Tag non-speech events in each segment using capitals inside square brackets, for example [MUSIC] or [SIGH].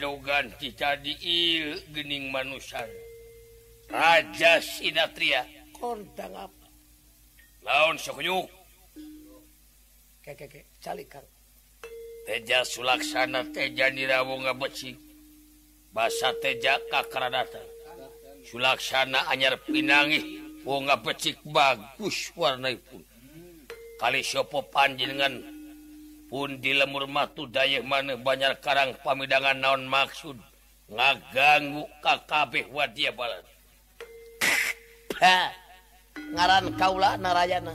Dogan kita diil gening manusia Raja Sinatria. Kontang apa laun sokuyuk kekeke calikan Teja sulaksana teja nirawo ngabeci Basa teja kakradata Sulaksana anyar pinangi. Wo ngabecik bagus warna pun Kali sopo panjenengan pun di lemur matu dayek mana banyak karang pamidangan naon maksud? Ngaganggu kakabeh wadia balas. Ha ngaran kaula narayana.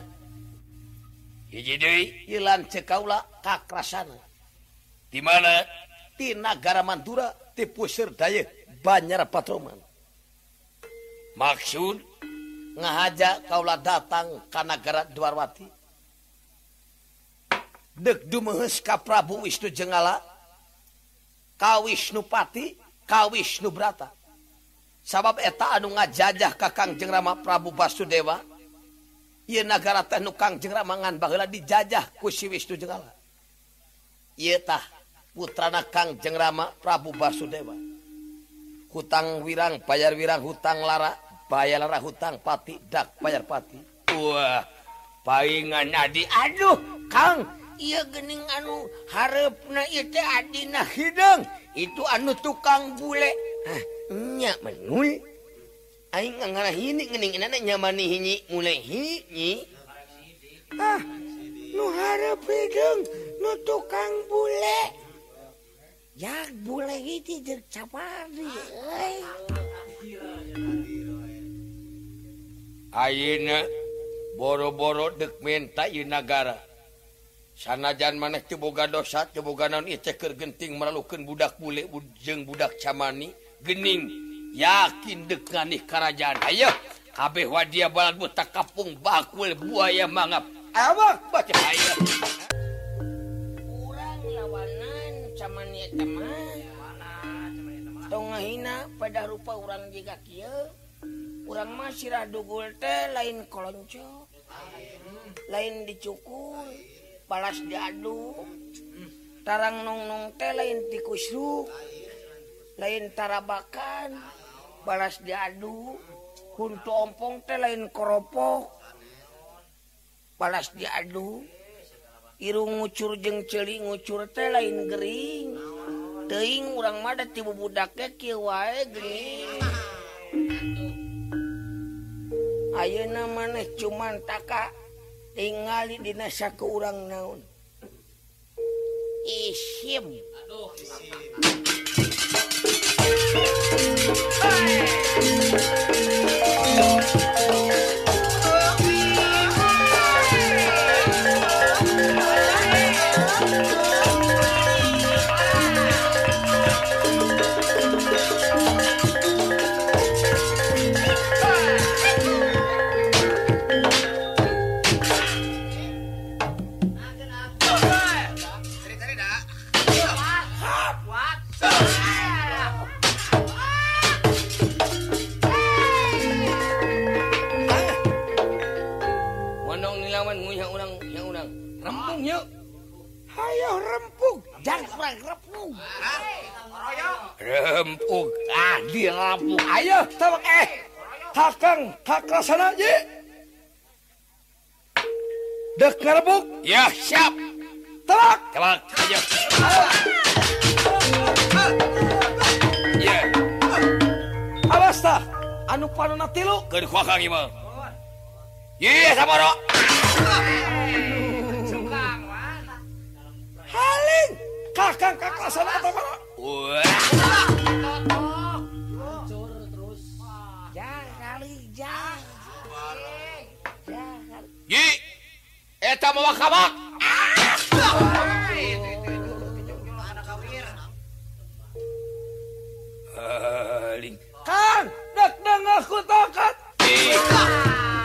Hiji deui. Ilan cek kaula kakrasana. Di mana? Di nagara Mandura di puseur dayeuh banyar patroman. Maksud? Ngahaja kaula datang ka nagara Dwarwati. ka Prabu Wisnu Jenggala Ka Wisnupati Ka Wisnu brata. Sabab eta anu ngajajah Kakang jengrama Prabu Basudewa Ieu negara teh nu Kang Jengramangan baheula dijajah ku si Wisnu Jenggala Ieu tah putrana Kang Jengrama Prabu Basudewa hutang wirang bayar wirang hutang lara bayar lara hutang pati dak bayar pati. Wah paingan adi aduh Kang. ia gening anu harap na Adina hidung itu anu tukang bule. Ah nya menul hini mulai ah nu harap hidung nu tukang bule. Ya bule itu euy. Ayeuna boro-boro dek minta yunagara sanajan maneh teboga dosa ceboga naon ieu teh keur genting maralukeun budak bule jeung budak camani. Gening yakin dek nganih karajaan ayo kabeh wadia balad buta kapung bakul buaya mangap. Awak baca. Ayo. Urang lawanan camani Tong ngahina pada rupa urang jiga kieu. Urang mah sirah dugul teh lain kolonco. Lain dicukur. balas diadumtarang nongnong teh lain tikusruk. Lain tarabakan, balas diadu. Huntu ompong teh lain keropok balas diadu. Irung ngucur jeng celi ngucur teh lain Gering. Teing urang mada tibu budaknya kiwae Gering. Ayeuna maneh cuman takak tingali dina ke urang naon. Isim. Aduh isim rembung yuk. Ayo rempuk jangan rempuk rempung. Ah dia lampu ayo tawak eh. Hakang hakra sana je dek ngerebuk. Ya siap. Tawak. Telak ayo. Ya. Awas tah. Anu panona tilu keur kuakang ieu sama aing kakang kakasan apa mana Eta mau kabak. Aling. Kang, dek dengar aku tokat.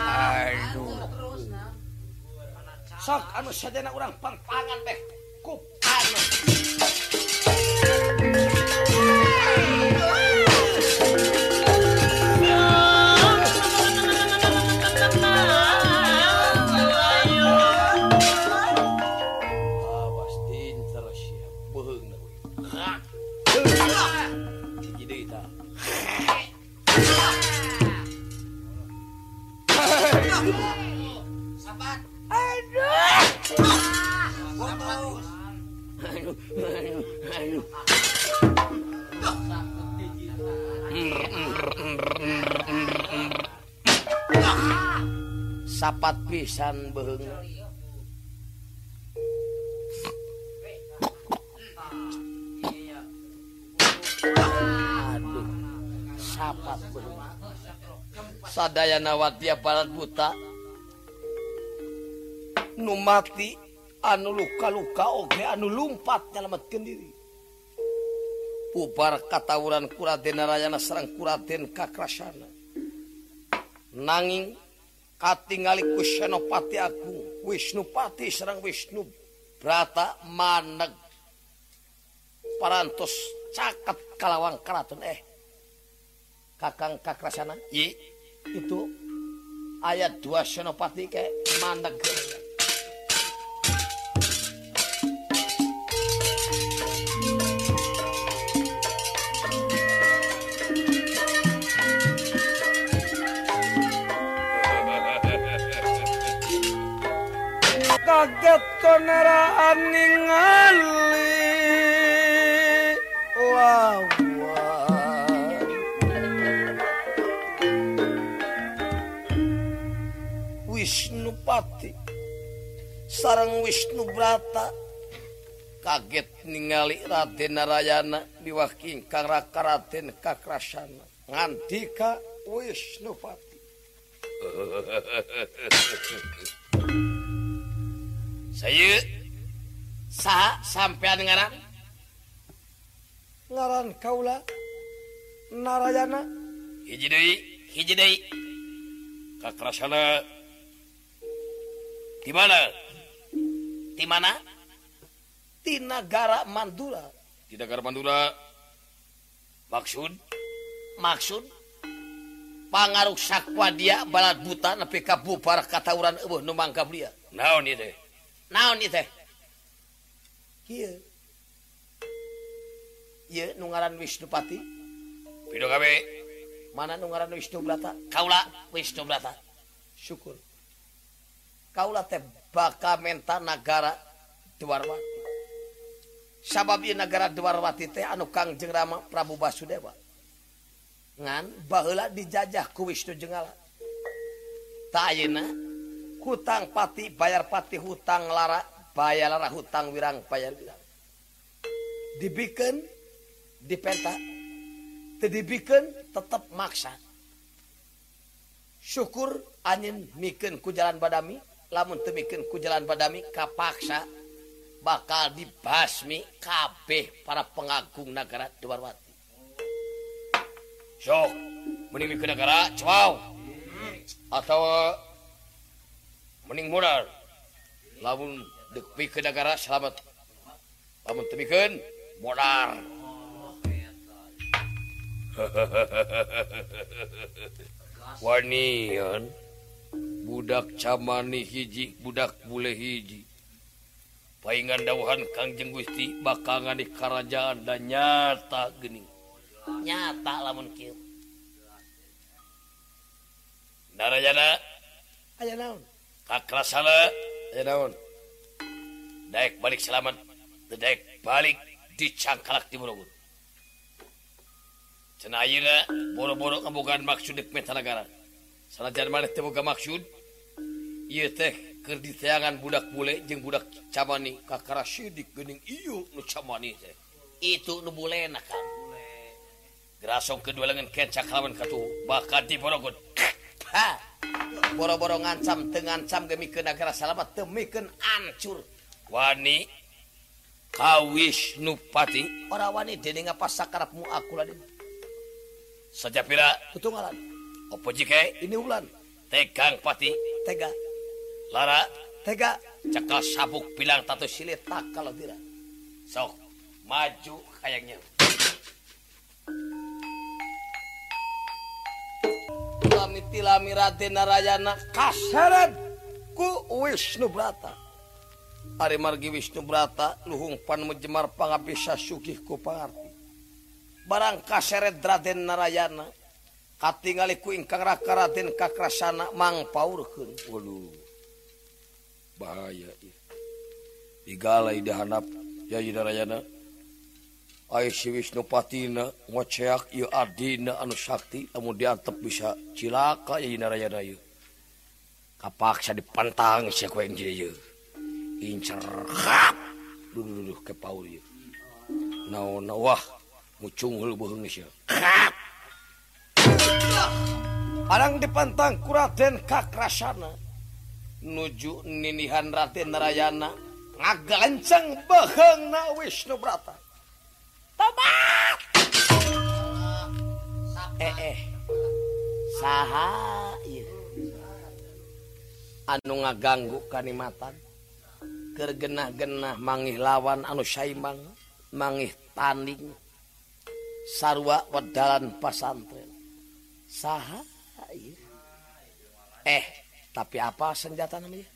Aduh. Sok anu sadena urang pangpangan beh. ocuparlo. pisan beung aduh sapat sadayana wati aparat buta. Nu mati anu luka-luka oge anu lumpat nyelametkeun diri. Pubar katawuran Kuraden Narayana Serang Kuraden Kakrasana. Nanging tinggalku Senopati aku. Wisnupati Serang Wisnu Brata Maneg. Parantos caket Kalawang Keraton eh. Kakang Kakrasana? Ye. itu ayat dua Senopati kayak Maneg. jagat konaraan ningali lawan Wisnupati sarang Wisnu Brata kaget ningali Raden Narayana diwak ingkang Raka Raden Kakrasana. Ngantika Wisnupati. [LAUGHS] saya sah sampean ngaran. Ngaran kaula narayana. Hiji deui hiji deui. Kakrasana di mana? Di mana? Di negara Mandura. Di negara Mandura. Maksud? Maksud? Pangaruh sakwa dia balat buta nepi ka bubar katawuran eueuh nu mangkab dia naon ieu teh? naon itu Iya nungaran Wisnupati Pido kabe mana nungaran Wisnu Brata kaula Wisnu Brata syukur. Kaula teh baka menta nagara Dwarwati sabab ieu nagara Dwarwati teh anu Kangjeng Rama Prabu Basudewa ngan baheula dijajah ku Wisnu Jenggala ta ayeuna hutang pati bayar pati hutang lara bayar lara hutang wirang bayar wirang. Dibikin dipenta dibikin tetap maksa. Syukur angin mikin ku jalan badami lamun temikin ku jalan badami kapaksa bakal dibasmi kabeh para pengagung negara Dewarwati sok menikmati negara cuaw atau mening modal lamun depi ke negara selamat. Lamun temikeun modal [LAUGHS] wanian budak camani hiji budak bule hiji. Paingan dauhan kangjeng gusti bakangan di kerajaan dan nyata geni nyata lamun kieu. Narayana aya naon? kakon eh, Daek balik selamat Daek balik dicangkalak di Borobudur cenayira boro-boro kebukaan maksud di negara. Sanajan teu boga maksud? Iya teh keur diteangan budak bule jeng budak camani kakara sidik gening iyo nu camani teh. Itu nu bule kan gerasong kedua lengan kencak lawan katu Bakat di Borobudur ha! boro-boro ngancam tengancam gemiken negara salamet mikeun ancur. Wani kawis nupati. Ora wani dening apa sakarapmu aku lah sajapira tutunggalan opo jike? Ini ulan. Tegang pati. Tega. Lara? Tega. Cekal sabuk bilang tato silit. Tak kalau tidak. Sok maju kayaknya. Mirarayaana kasrat ku Wisnu Brata. Ari margi Wisnu Brata luhung pan mejemar pangabisa Sugih ku pangarti. Barang kaseret Raden Narayana katingali ku ingkang raka Raden kakrasana mang paurkeun waduh bahaya ieu. Digalai dihanap Yayi Narayana. Wisnupatina ngoceak Adina anu Sakti kemudian diantep bisa cilaka Rayyu kapaksa dipantang incer ke nawah mucungul dipantang Kuraten Kakrasana. Nuju ninihan Raten Narayana. Ngagancang bahang na Wisnu Brata. Eh, eh saha anu ngaganggu kanimatan. Kergenah-genah mangih lawan anu saimbang mangih tanding. Sarwa wedalan pasantren. Saha eh tapi apa senjata namanya?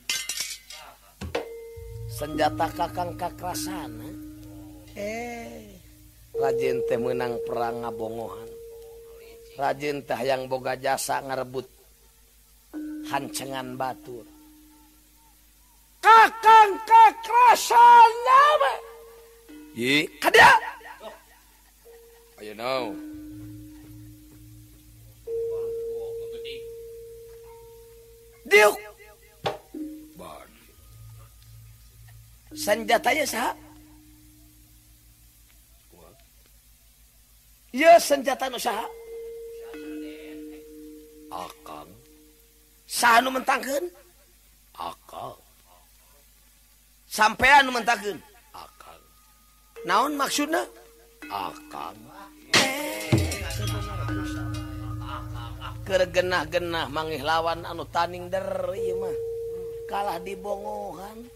Senjata kakang kakrasana? Eh. rajin teh menang perang ngabongohan rajintah yang boga jasa ngarebut hancengan Batur kakang kekerasan nama Ye, kada. Oh, you know. Diuk. senjatanya sah. Ye senjata usaha Akang. Sanu mentangkeun? Akang. Sampean mentangkeun? Akang. Naon maksudna? Akang. Kergenah-genah mangih lawan anu taning der ieu mah. Kalah dibongohan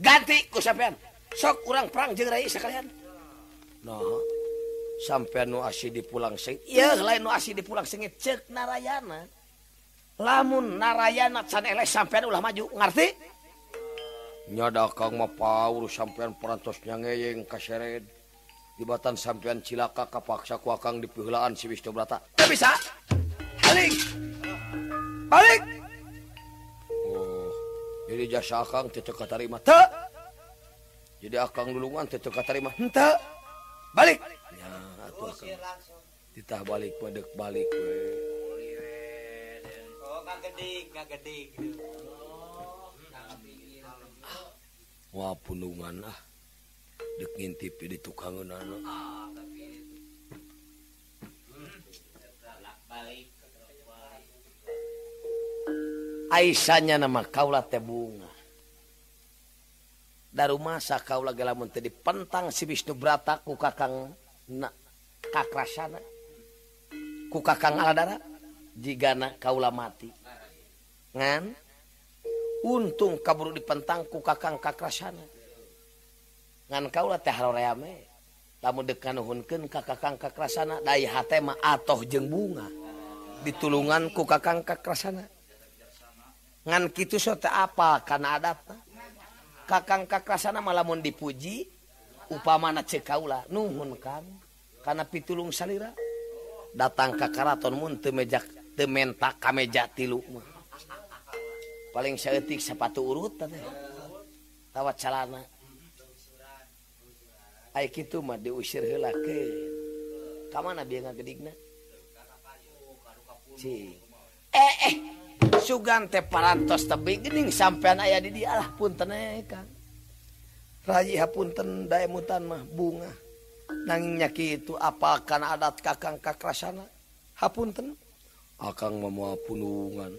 ganti ku sampean. Sok urang perang jeung rai sekalian no sampai nuasi di pulang seng. Yeuh lain nuasi di pulang sengit cek narayana. Lamun narayana can eleh sampean ulah maju ngerti? Nyada kang mah paul sampean parantos nyangeyeng ka sered dibatan sampean cilaka kapaksa ku akang di si Wisnu Brata. Teu bisa? Balik! Balik! Oh jadi jasa akang teu teu katarima. Teu! Jadi akang lulungan teu teu katarima. Henteu! Balik! Kita balik pada balik Wah punungan ah. Dek ngintip di tukang Aisyahnya nama kaulah teh bunga. Dari masa kaulah gelamun tadi pentang si Wisnu Brata ku kakang kakrasana ku kakang aladara jigana kaula mati. Ngan? Untung kaburu dipentang ku kakang kakrasana. Ngan kaula teh harorayame lamun dekan nuhunkeun ka kakang kakrasana dai hate mah atoh jeung bunga. Ditulungan ku kakang kakrasana. Ngan kitu so apal apa kana adatna kakang kakrasana malamun dipuji upamana cekaula nuhun kamu karena pitulung salira datang ke karaton mun temejak tementa kameja tilu mah paling seetik sepatu urut tadi tawa calana ay kitu mah diusir heula ke. Ka mana bieu ngagedigna si eh eh. Sugan teh parantos tebing geuning sampean aya di dialah lah punten kang Raji hapunten daemutan mah bunga. Nanginyaki itu apa karena adat kakang kakrasana? Hapunten? Akang memua punungan.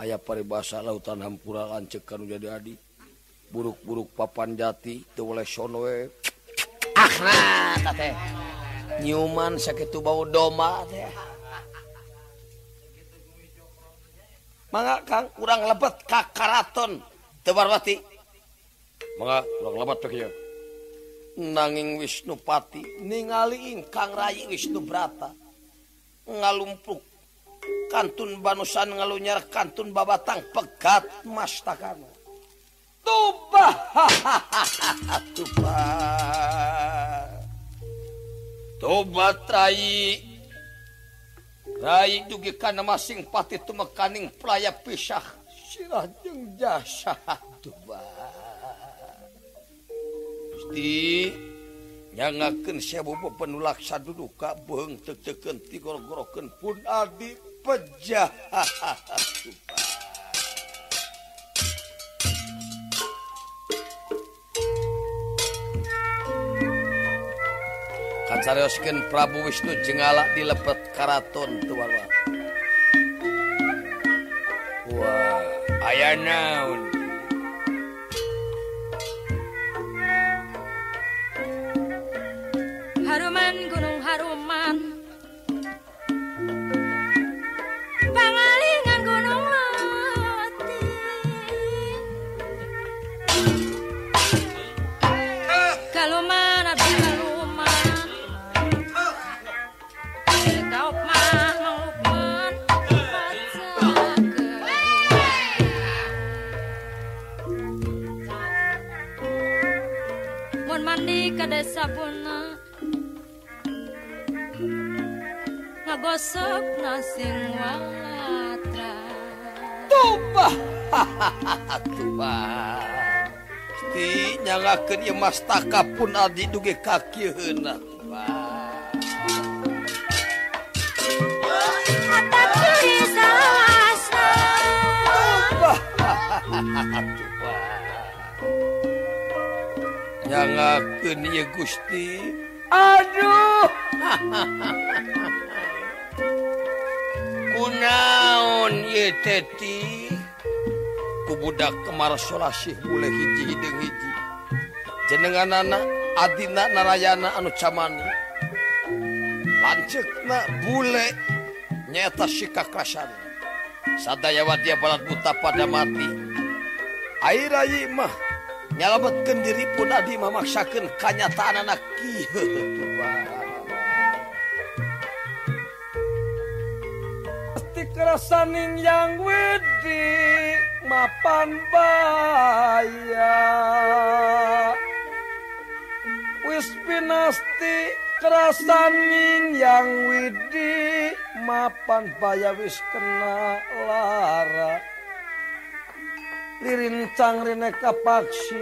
Ayah paribasa lautan hampura lancekan jadi adi. Buruk-buruk papan jati teu oleh sonoe ah teh. Nyuman sakitu bau domba teh. Mangga kang kurang lebet ka karaton. Teu barwati nanging Wisnupati ningali ingkang Rai Wisnu Brata ngalumpuk kantun banusan ngalunyar kantun babatang pegat mastakana [LAUGHS] tubah! Tubah! Tobat rai! Rai dugi kana masing pati tumekaning playa pisah. Sirah jeung jasa. [LAUGHS] Tubah! Gustinyangken sebu penulaksa dulu Ka tektekenti gor-goroken pun Adi pejah. [LAUGHS] Kacaryoskeun Prabu Wisnu jengala dilepet karaton teu Wah, aya naon? sabona ngagosok nasing walatra tubah tubah Ti nyalakeun ieu mastaka pun adi duge ka kieuheuna Kenny Gusti. Aduh. Kunaon yeteti kubudak kemar solasih mulai hiji hidung hiji. Jenengan anak adina narayana anu camani. Lancekna bule nyata si kakasan sadaya wadia balat buta pada mati. Air ayi mah nyalamatkan diri pun Adi memaksakan kenyataan anak pasti kerasaning yang wedi mapan baya wis pinasti kerasaning yang wedi mapan baya wis kena lara. lirincang rinek kapaksi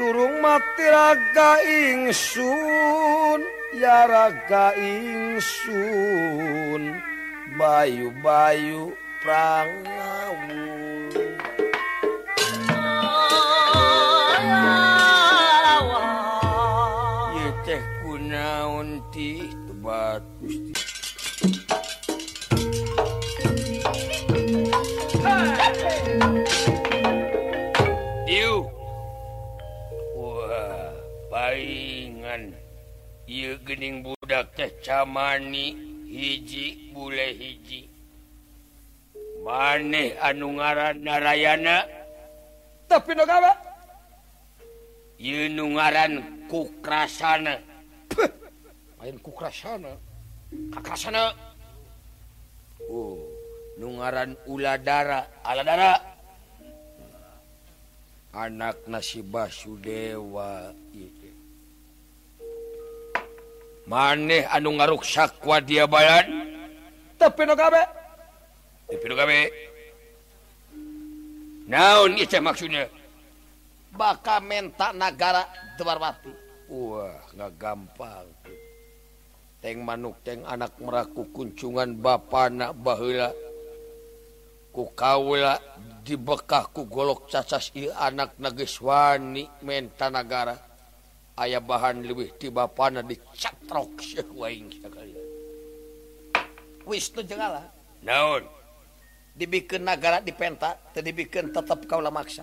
durung mati raga ingsun ya raga ingsun bayu-bayu prangawu dening budak teh camani hiji bule hiji. Maneh anu ngaran narayana? Tapi no Yunu ngaran kukrasana. Main kukrasana. Kakrasana. Oh nu ngaran uladara. Aladara. Anak nasibah basudewa ieu maneh anu ngaruksak wa dia bayan? Tapi no kabe tapi no naon ieu maksudnya? Baka menta nagara debarwati wah nggak gampang teng manuk teng anak meraku kuncungan bapana baheula. Ku kaula dibekah ku golok cacas ieu anak nageswani menta nagara. ayah bahan lebih tiba panah dicatrok waing. Wisnu jengalah. Naon? Dibikin nagara dipenta teu dibikin tetap kaula maksa.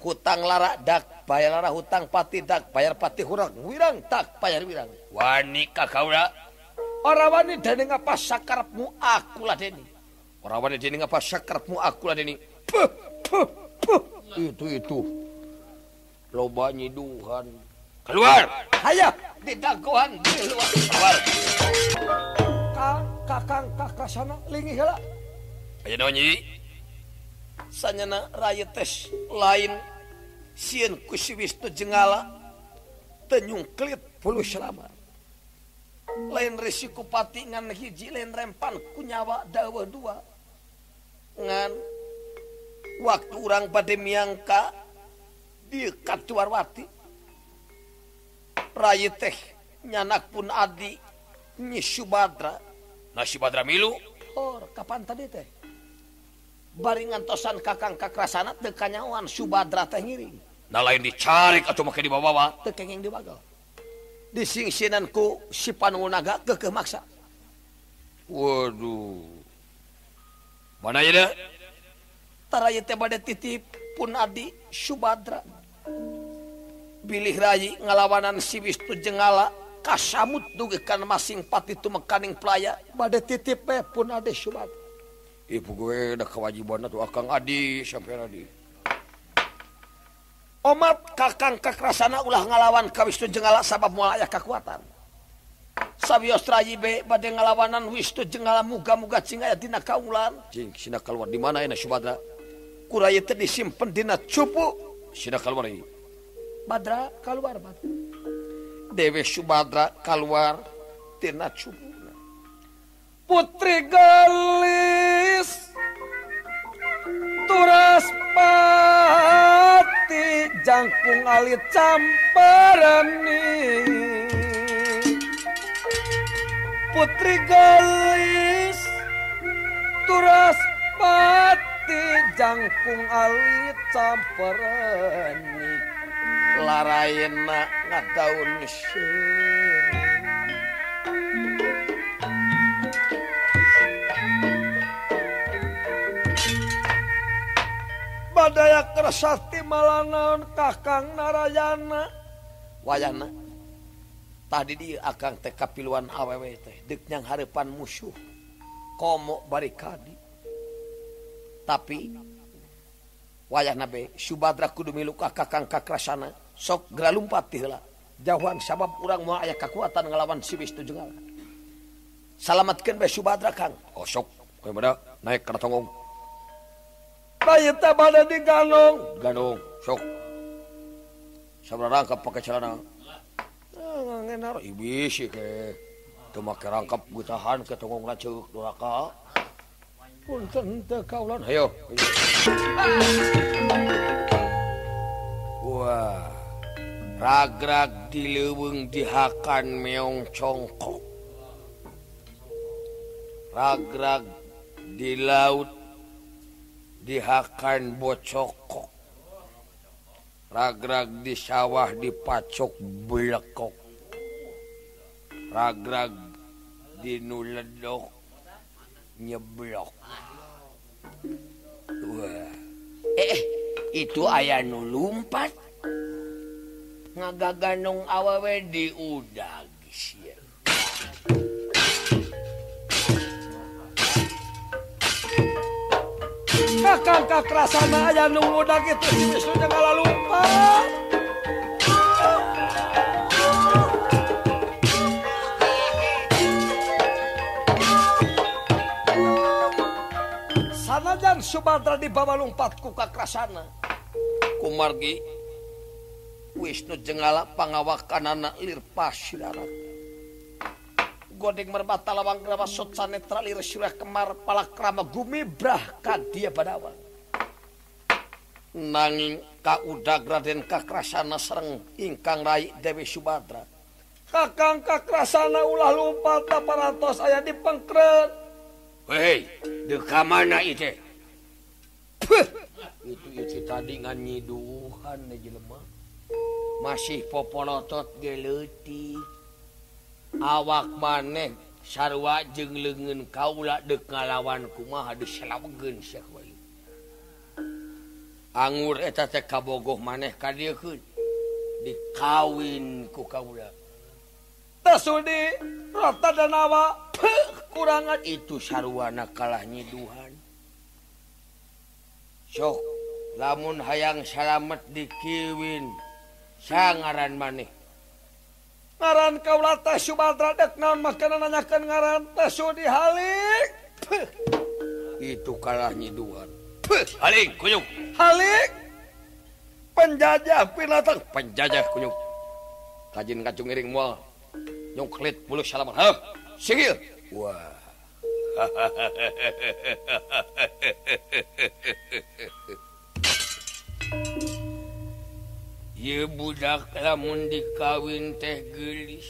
Hutang lara dak, bayar lara hutang pati dak, bayar pati hurang, wirang tak, bayar wirang. Wani kakaula. Orang wani deni ngapa sakarepmu aku lah deni. Orang wani deni ngapa sakarepmu aku lah deni. Puh, puh, puh. Itu, itu. Loba nyiduhan keluar! Ayo ditakuan di luar keluar kang kakang kakak sana lingi heula ayo nonyi sanyana raya tes lain sieun ku si Wisnu Jengala tenyung kelit puluh selama. Lain risiko pati ngan hiji lain rempan ku nyawa dawa dua. Ngan waktu orang pada miangka di katuarwati Ray teh nyanak pun Adi nyisubadra nasibadra milu. Or, kapan tadi teh? Baringan tosan kakang kakrasana dekanyawan Subadra teh ngiring. Nah lain dicari atau makin dibawa teh kenging dibagal disingsinanku si Panunaga kekeh maksa. Waduh. Mana ya teh pada titip pun Adi Subadra pilih Rayi ngalawanan siwistu jengala kasamut dugekan masing pati itu mekaning playa badai titip pun ada subat ibu gue udah kewajiban tuh akang adi sampai adi omat kakang kekerasana ulah ngalawan kawistu jengala sabab mual ayah kekuatan sabios rayi be badai ngalawanan wistu jengala muga-muga cing aya dina kaulan cing sina keluar di mana ya subadra kuraya tadi simpen dina cupu. Sina keluar ini Badra keluar Badra Dewi Subadra keluar tina cupu Putri Galis Turas Pati Jangkung alit camparani Putri Galis Turas Pati Jangkung alit camparani larayenak ngadaun badaya kersati malah naon kakang narayana. Wayana tadi di akang teh kapiluan aww teh deknyang harapan musuh komo barikadi. Tapi wayah nabe subadra kudu milu kakang kakrasana. sok geralumpat tihla jauhan sabab urang mau aya kekuatan ngelawan sibis itu jengal selamatkan be subadra kang. Oh sok. Kaya naik ke tonggong bayi pada di ganong. Ganong sok. Sabra rangkap pakai celana. Ngenar. Ibis ke cuma kerangkap gutahan ke tonggong racuk duraka. Punten teu kaulan. Hayo wah. ragrag dileweng dihakan meong congkok. Ragrag di laut dihakan bocokok. Ragrag di sawah dipacok belekok. Ragrag di nuledok nyeblok. Wah. Eh, eh itu ayah nu lumpat. ngagaganung awewe di udah kakak kerasana aja nunggu udah gitu sudah kalah lupa sanajan subadra di bawah lompatku kakrasana kumargi Wisnu Jenggala pangawakanana lir pasidarat. godeng merbata lawang grawa sotsa netra lir surah kemar palakrama gumibrah kadia badawan Nanging kaudag Raden Kakrasana sareng ingkang Rai Dewi Subadra. kakang kakrasana ulah lumpat parantos aya di pengkret Hei, deka mana itu? Itu itu tadi ngan nyiduhan na jelema. masih popolotot geleti awak maneh sarwa jeung lengen kaula dek ngalawan kumaha diselaweun Syekh Wali anggur eta teh kabogoh maneh ka dieu dikawin ku kaula. Tasudi rata danawa kurangan. Itu sarwana kalah nyiduhan sok lamun hayang salamet dikiwin. saya ngaran maneh ngaran kaula teh Subadra dek naon makanan nanyakeun ngaran teh Sudi Halik. Puh. itu kalah nyiduan Halik kunyuk. Halik. Penjajah binatang. Penjajah kunyuk. Kajin kacung ngiring moal nyungklit bulu salaman. Ha sigil wah. [LAUGHS] Ye budak lamun dikawin teh gelis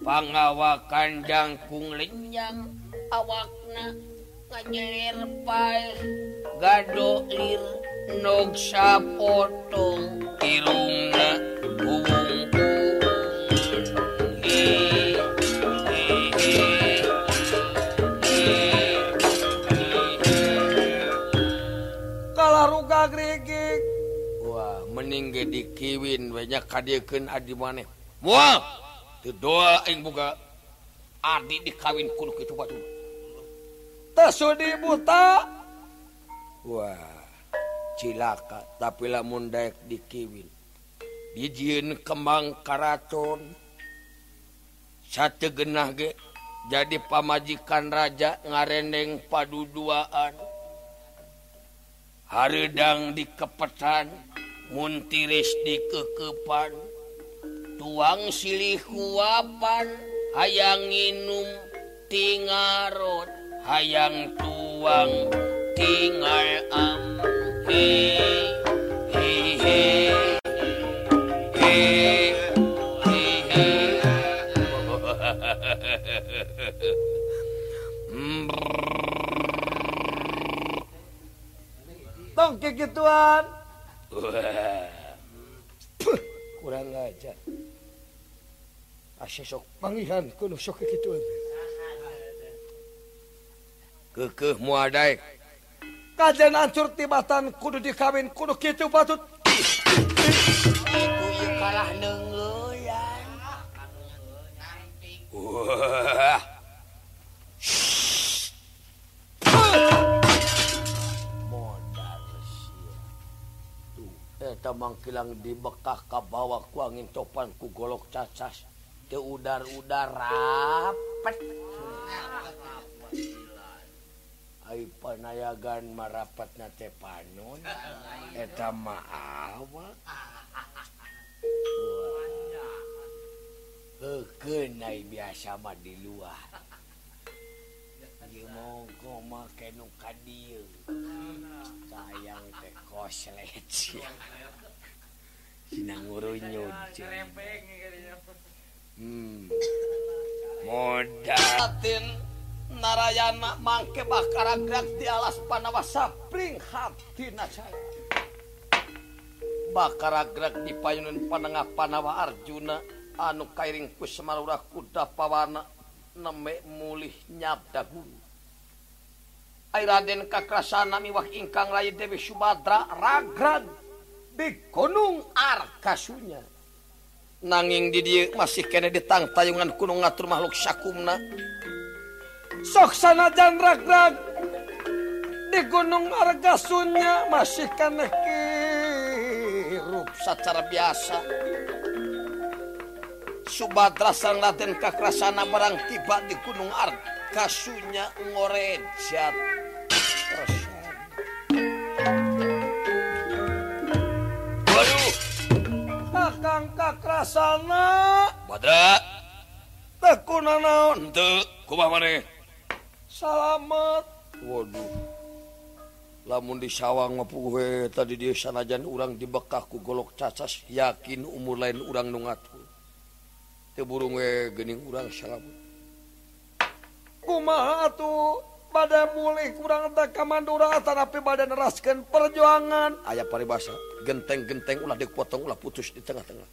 pangawa kanjangkung lenyang awakna ngajelir pai gado noksa potong irungna kalau kalaruka grig ning gedi kiwin banyak kadiken adi maneh. Mual! Teu doa aing boga adi dikawin kudu kitu batu teu buta! Wah cilaka tapi lamun daek dikiwin. Dijieun kembang karaton satu genah ge jadi pamajikan raja ngarendeng padu duaan haridang di kepetan muntiris di kekepan tuang silih kuapan hayang nginum tingarot hayang tuang tingal am. He he he he he [LAUGHS] Tong kikituan kurang aja asesok pangihan kuno sok gitu kekeh muadai. Kajen ancur tibatan kudu dikawin kudu gitu patut. Itu kalah neng. Mangkilang di Bekah kabawa ku angin topan ku golok cacas. Ke udar-udar rapet. Ai panayagan marapat na teh panon eta maawa Kenai biasa mah di luar. Monggo make nu ka sayang teh koslet modaltin narayana mangke bakar gerak di alas panawa sapring. Hatina saya bakar gerak di payunan panengah panawa Arjuna anu kairing kusemarura kuda pawana nemek mulih nyabda guru Airaden kakrasana miwah ingkang lain Dewi Subadra ragrag pikunung arkasunya. Nanging di dia masih kene ditang tayungan kunung ngatur makhluk syakumna. Soksana sanajan ragrag di gunung argasunya masih kene kirup secara biasa. Subadra sang Raden Kakrasana barang tiba di gunung Arkasunya ngorejat sakrasana. Badra. Tekuna naon? Teu kumaha maneh salamet waduh. Lamun di sawang mah puguh tadi dia sanajan urang dibekah ku golok cacas yakin umur lain urang nu ngatur teu burung we geuning urang salamet kumaha atuh? pada mulih kurang tak kamandura tapi badan neraskan perjuangan. Aya paribasa genteng-genteng ulah dipotong ulah putus di tengah-tengah.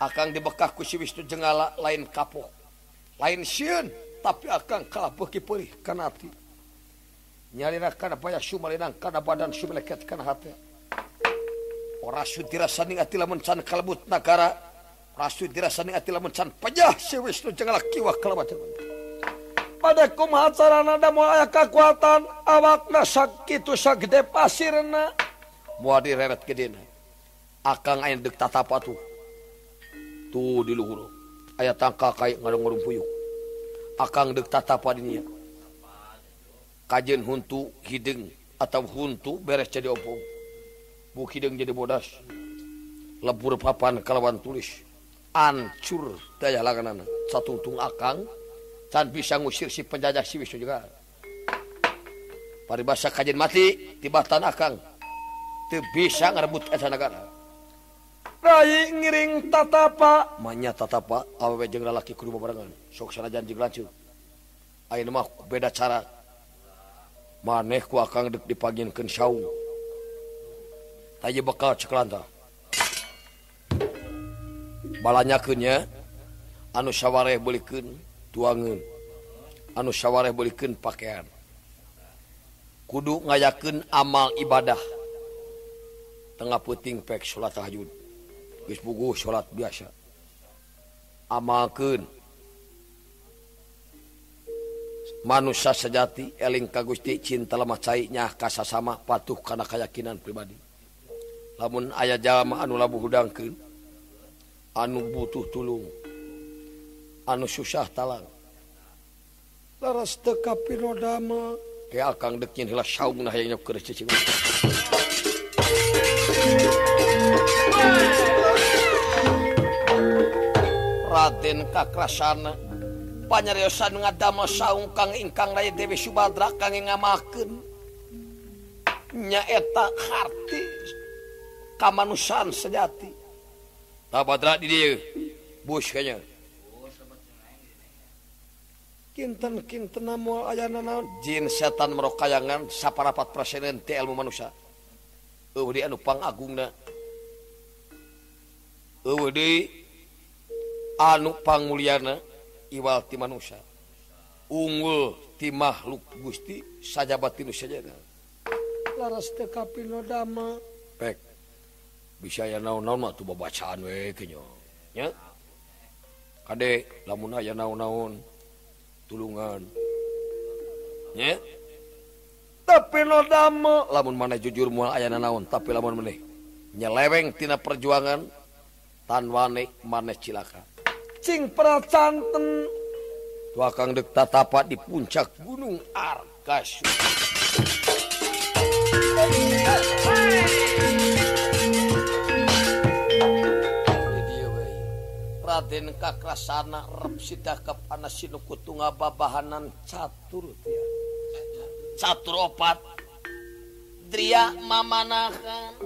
Akang dibekah ku si Wisnu Jengala lain kapok lain sieun tapi akang kalah beki perih kana hati. Nyarina kana payah sumalinang kana badan sumeleket kana hati. Ora sudirasani ati lamun can kalebut nagara rasu dirasani ati lamun can pajah si Wisnu Jengala kiwa kalabatan padaku macarana mau aya kekuatan awakna sakitu sagede pasirna. Moal direret gedena akang aya deuk tatapa tuh tuh di luhur. Aya tangka kai ngarung-ngarung puyuh. Akang deuk tatapa di nya kajen huntu hideung atau huntu beres jadi opung. Bu hideung jadi bodas. Lebur papan kalawan tulis. Ancur daya langanan satu tung akang tan bisa ngusir si penjajah si Wisnu juga. Paribasa kajian mati tiba tanah kang. Teu bisa ngarebut eta negara rai ngiring tatapa manya tatapa awewe jeung lalaki kudu babarengan. Sok sanajan jeung ayeuna mah beda cara. Maneh ku akang deuk dipagieunkeun saung. Taya bakal ceklanta balanyakeun nya anu sawareh beulikeun. tuangan anu syawareh belikan pakaian. Kudu ngayaken amal ibadah. Tengah puting pek salat tahajud. Geus puguh salat biasa. Amalkeun. Manusia sejati eling ka Gusti cinta lemah cai nya kasasama patuh kana keyakinan pribadi. Lamun aya jalma anu labuh hudangkeun anu butuh tulung. anu susah talang laras teka pinodama ke akang dekin hila saung nah yang nyokir cicing Raden kakrasana panyariosan ngadama saung kang ingkang raya Dewi subadra kang ngamakeun. Nyaeta harti kamanusan sejati. Tabadra di dia bus kayaknya. kinten-kinten mual aya naon? Jin setan merok kayangan saparapat presiden ti ilmu manusia. Eueuh di anu pangagungna. Eueuh di anu Pangmuliana iwal ti manusia. Unggul ti makhluk Gusti sajabat tinu sajana laras teu kapinodama pek bisa ya naon-naon mah tuh babacaan we kenya nya kade lamun aya naon-naon. tulungan. Yeah? tapi nodama lamun mana jujur mual aya naon tapi lamun meneh nyeleweng tina perjuangan tanwane maneh cilaka. Cing pracanten wakang dek tatapat di puncak gunung Arkasyuk Raden Kakrasana Repsita kepanaskutunga babahanan catur catur opat. Dria mamanahan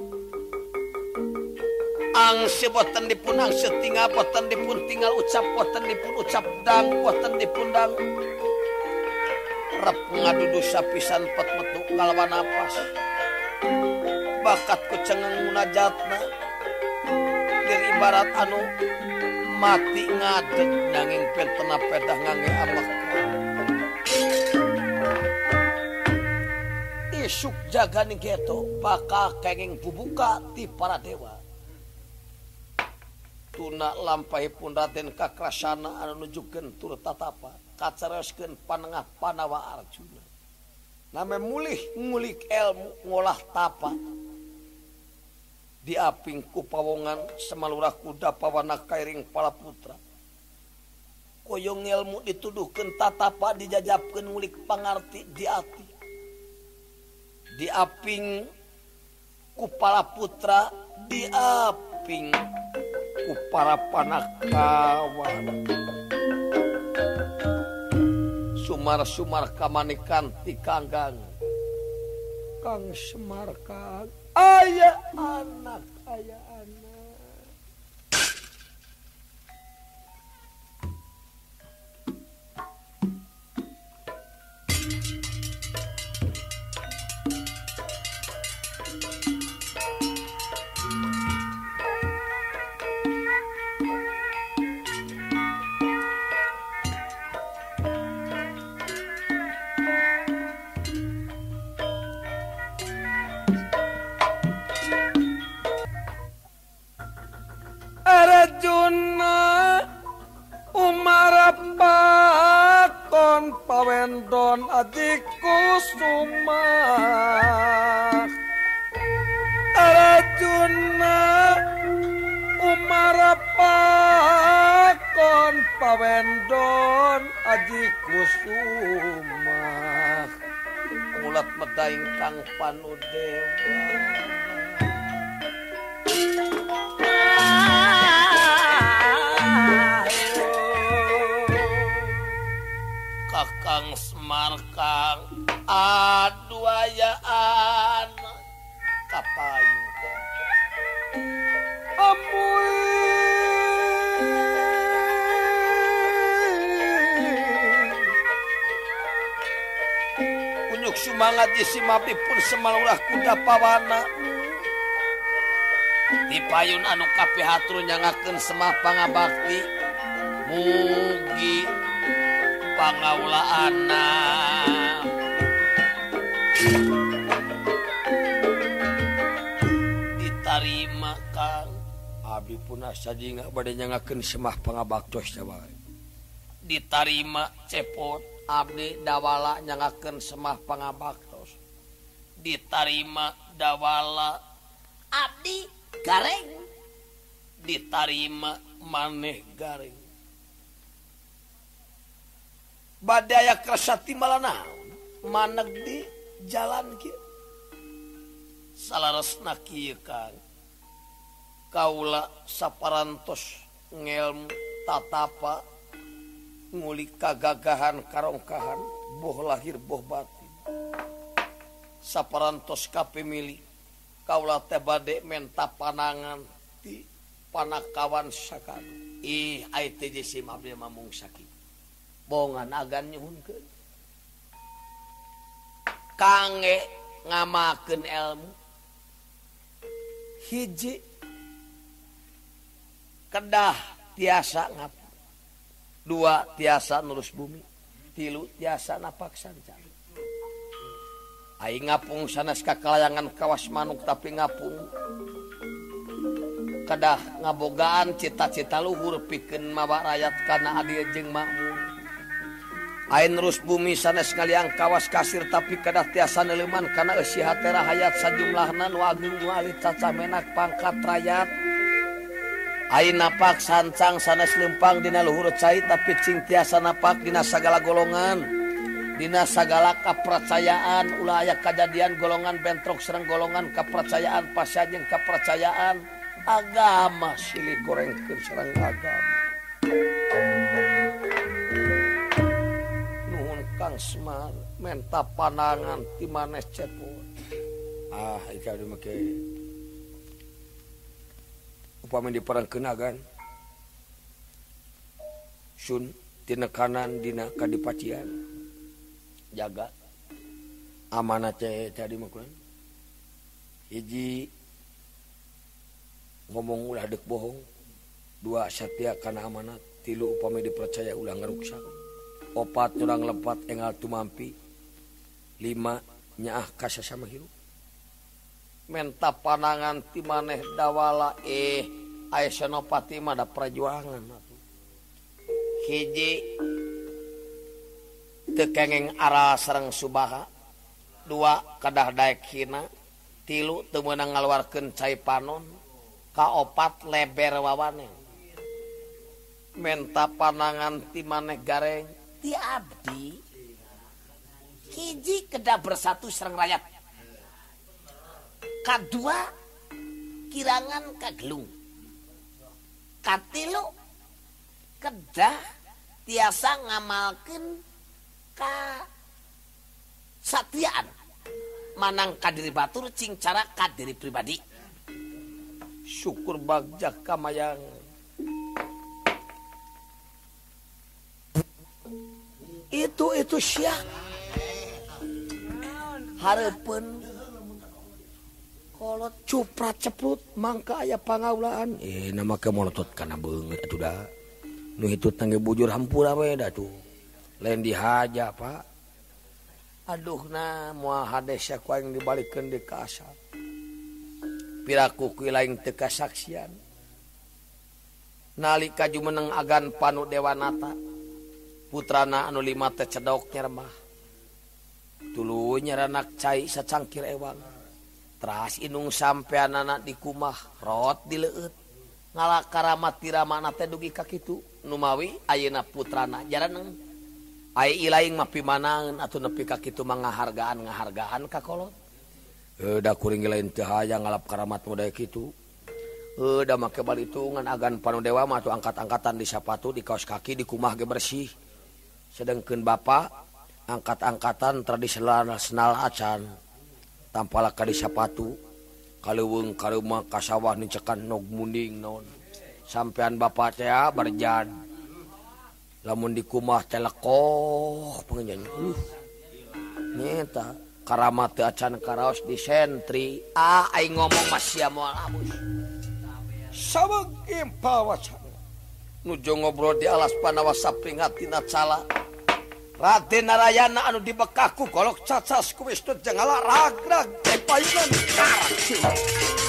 Angsi boten dipun angsi boten dipun tinggal ucap boten dipun ucap dang boten dipun dang. Rep ngadudu sapisan pet metu kalawan napas. Bakat kucengang munajatna. Dir ibarat anu mati ngadeg nanging pentena pedah ngangge amak isuk jaga nih geto bakal kenging bubuka ti para dewa. Tuna lampai pun raden kakrasana anu nujukeun tur tatapa kacaroskeun panengah panawa arjuna. Name mulih ngulik ilmu ngolah tapa diaping ku pawongan semalurah kuda pawana kairing pala putra. Koyong ilmu dituduhkan tatapa dijajabkan mulik pangarti diati diaping ku pala putra diaping ku para panakawan. Sumar-sumar kamanikan ti kanggang kang semar kang. Ayah anak ayah Umah mulat medaing Kang Panu Dewa. Kakang Semar Kang Ad semangat Jesimapi pun semalurah kuda pawana dipayun anu kapihaturnya ngaken semah pangabakti. Mugi pangaula anak ditarima kang. Abi pun saja nggak badai nyangaken semah pangabaktos jawab ditarima cepot Abdi dawala nyangaken semah pangabaktos. Ditarima dawala Abdi gareng. Ditarima maneh garing badaya kersati malana maneg di jalan kieu. Salaresna kieu Kang. Kaula saparantos ngelmu tatapa ngulik kagagahan karongkahan boh lahir boh batin. Saparantos kapemili kaula teh bade menta panangan ti panakawan sakadu ih ai teh jesi mabdi mamung sakit. Bongan agan nyuhunkeun. Kange ngamakeun ilmu. Hiji kedah tiasa ngap dua tiasa nurus bumi tilu tiasa napak sancang Aing ngapung sanes kakalayangan kawas manuk tapi ngapung. Kedah ngabogaan cita-cita luhur piken mawa rakyat karena adil jeng makmur. Ain terus bumi sanes ngaliang kawas kasir tapi kedah tiasa neleman karena usia hatera hayat sajumlah nan wagung wali caca menak pangkat rakyat Ain napak sancang sanes lempang dina luhur cai tapi cing tiasa napak dina sagala golongan. Dina sagala kepercayaan ulah aya kejadian golongan bentrok serang golongan kepercayaan pasca jeung kepercayaan agama silih gorengkeun serang agama. Nuhun Kang Semar menta panangan ti manes cepot ah ika mah upama di perang kenagan Sun tina kanan dina kadipacian. Jaga. Amanah teh tadi makulan hiji ngomong ulah dek bohong. Dua setia karena amanat tilu upami dipercaya ulah ngeruksak opat tulang lepat engal tumampi. Lima nyaah kasah sama hirup menta panangan ti maneh dawala eh. Aiyanopati ada perjuangan hiji tekengeng arah Serang Subaha dua kadah Daek Hina tilu temenang ngaluarkan cai panon kaopat leber wawane. Menta panangan ti maneh gareng. Ti Abdi hiji kedah bersatu Serang rakyat. Kedua kirangan kagelung. katilu kedah tiasa ngamalkeun ka satiaan manang kadiri batur cing cara kadiri pribadi. Syukur bagjak kamayang itu itu siap. Harapan kolot cuprat ceprut Mangka aya pangaulaan. Eh nama kemotot karena banget udah nu itu tangge bujur hampura dah tuh. Lain dihaja pak. Aduh nah mua hades ku yang dibalikkan di kasar. Piraku kui lain teka saksian nalika jumeneng agan panu dewanata. Putrana anu lima teh cedok nyermah tulunya ranak cai secangkir ewang. teras inung sampean anak di kumah rot di leut ngala karamat tiramana teh dugi ka kitu? Numawi ayeuna putrana jaraneng. Ai ilaing mah manaeun atuh nepi ka kitu mah ngahargaan ngahargaan ka kolot. Euda kuring lain teu hayang ngalap karamat model kitu. Euda make balitungan agan panudewa mah atuh angkat-angkatan di sapatu di kaos kaki di kumah ge bersih. Sedengkeun bapak angkat-angkatan tradisional acan. tampala kali sapatu kalauweng karma kasawah nicekan nog muning non sampeyan bapak teh ah berjan lamun di kumah telekoh pengenyan. Uh, nyeta karamat teu acan karaos di sentri. Ah aing ngomong masih moal abus. Sabeg impal wacana nuju ngobrol di alas panawa sapringat tina cala. Raden Narayana anu dibekaku golok cacas ku Wisnu jenggala ragrag eh payunan karak